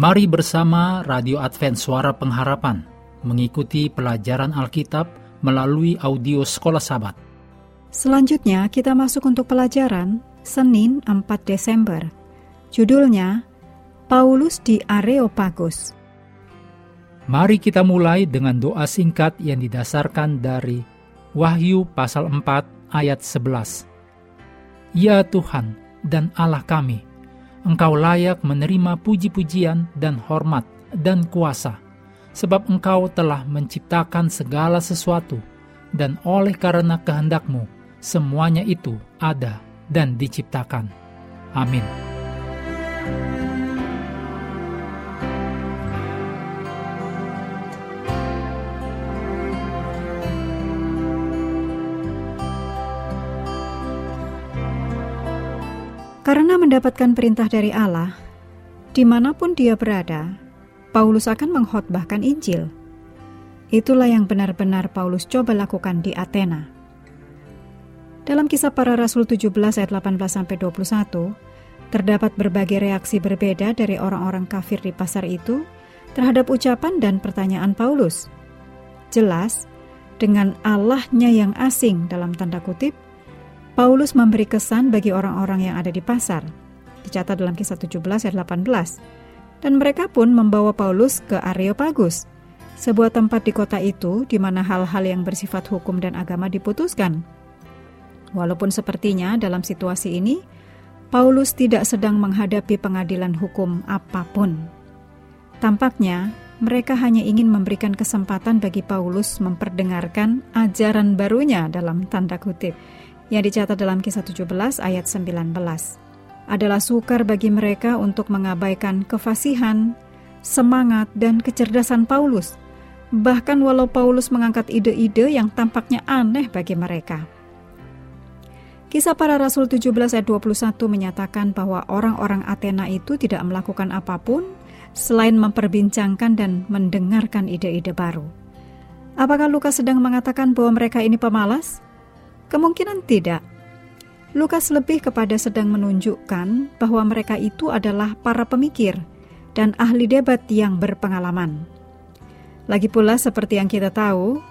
Mari bersama Radio Advent Suara Pengharapan mengikuti pelajaran Alkitab melalui audio Sekolah Sabat. Selanjutnya kita masuk untuk pelajaran Senin 4 Desember. Judulnya Paulus di Areopagus. Mari kita mulai dengan doa singkat yang didasarkan dari Wahyu pasal 4 ayat 11. Ya Tuhan dan Allah kami, Engkau layak menerima puji-pujian dan hormat dan kuasa, sebab Engkau telah menciptakan segala sesuatu, dan oleh karena kehendakmu, semuanya itu ada dan diciptakan. Amin. Karena mendapatkan perintah dari Allah, di mana pun dia berada, Paulus akan mengkhotbahkan Injil. Itulah yang benar-benar Paulus coba lakukan di Athena. Dalam kisah para rasul 17 ayat 18-21, terdapat berbagai reaksi berbeda dari orang-orang kafir di pasar itu terhadap ucapan dan pertanyaan Paulus. Jelas, dengan Allahnya yang asing dalam tanda kutip, Paulus memberi kesan bagi orang-orang yang ada di pasar. Dicatat dalam kisah 17 ayat 18. Dan mereka pun membawa Paulus ke Areopagus, sebuah tempat di kota itu di mana hal-hal yang bersifat hukum dan agama diputuskan. Walaupun sepertinya dalam situasi ini, Paulus tidak sedang menghadapi pengadilan hukum apa pun. Tampaknya mereka hanya ingin memberikan kesempatan bagi Paulus memperdengarkan ajaran barunya dalam tanda kutip yang dicatat dalam kisah 17 ayat 19 adalah sukar bagi mereka untuk mengabaikan kefasihan, semangat, dan kecerdasan Paulus. Bahkan walau Paulus mengangkat ide-ide yang tampaknya aneh bagi mereka. Kisah para Rasul 17 ayat 21 menyatakan bahwa orang-orang Athena itu tidak melakukan apa pun selain memperbincangkan dan mendengarkan ide-ide baru. Apakah Lukas sedang mengatakan bahwa mereka ini pemalas? Kemungkinan tidak. Lukas lebih kepada sedang menunjukkan bahwa mereka itu adalah para pemikir dan ahli debat yang berpengalaman. Lagi pula seperti yang kita tahu,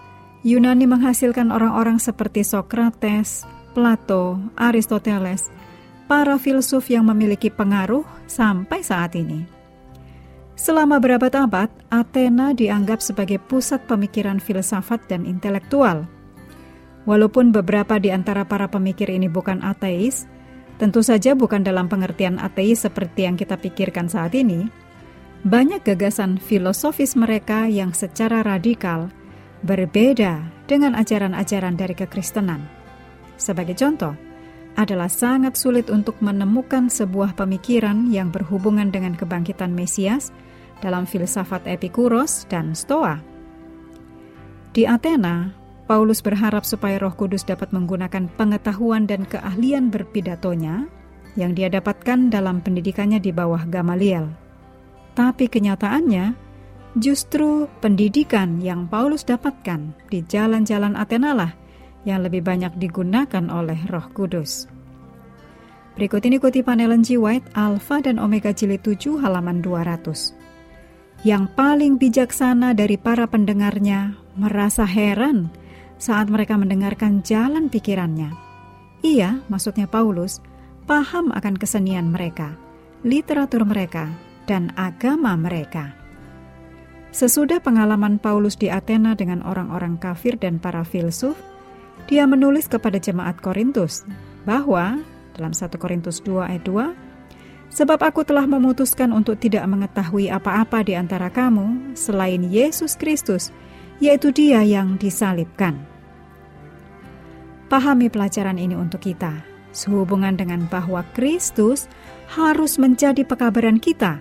Yunani menghasilkan orang-orang seperti Sokrates, Plato, Aristoteles, para filsuf yang memiliki pengaruh sampai saat ini. Selama berabad-abad, Athena dianggap sebagai pusat pemikiran filsafat dan intelektual – Walaupun beberapa di antara para pemikir ini bukan ateis, tentu saja bukan dalam pengertian ateis seperti yang kita pikirkan saat ini, banyak gagasan filosofis mereka yang secara radikal berbeda dengan ajaran-ajaran dari kekristenan. Sebagai contoh, adalah sangat sulit untuk menemukan sebuah pemikiran yang berhubungan dengan kebangkitan Mesias dalam filsafat Epikuros dan Stoa. Di Athena, Paulus berharap supaya Roh Kudus dapat menggunakan pengetahuan dan keahlian berpidatonya yang dia dapatkan dalam pendidikannya di bawah Gamaliel. Tapi kenyataannya, justru pendidikan yang Paulus dapatkan di jalan-jalan Athena lah yang lebih banyak digunakan oleh Roh Kudus. Berikut ini kutipan Ellen G. White, Alpha dan Omega Jilid 7 halaman 200. Yang paling bijaksana dari para pendengarnya merasa heran saat mereka mendengarkan jalan pikirannya. Ia, maksudnya Paulus, paham akan kesenian mereka, literatur mereka, dan agama mereka. Sesudah pengalaman Paulus di Athena dengan orang-orang kafir dan para filsuf, dia menulis kepada jemaat Korintus bahwa dalam 1 Korintus 2 ayat 2, Sebab aku telah memutuskan untuk tidak mengetahui apa-apa di antara kamu selain Yesus Kristus, yaitu Dia yang disalibkan. Pahami pelajaran ini untuk kita, sehubungan dengan bahwa Kristus harus menjadi pekabaran kita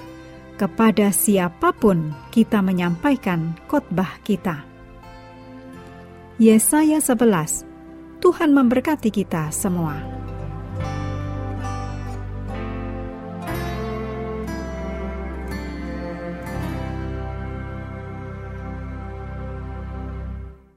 kepada siapa pun kita menyampaikan khotbah kita. Yesaya 11 Tuhan memberkati kita semua.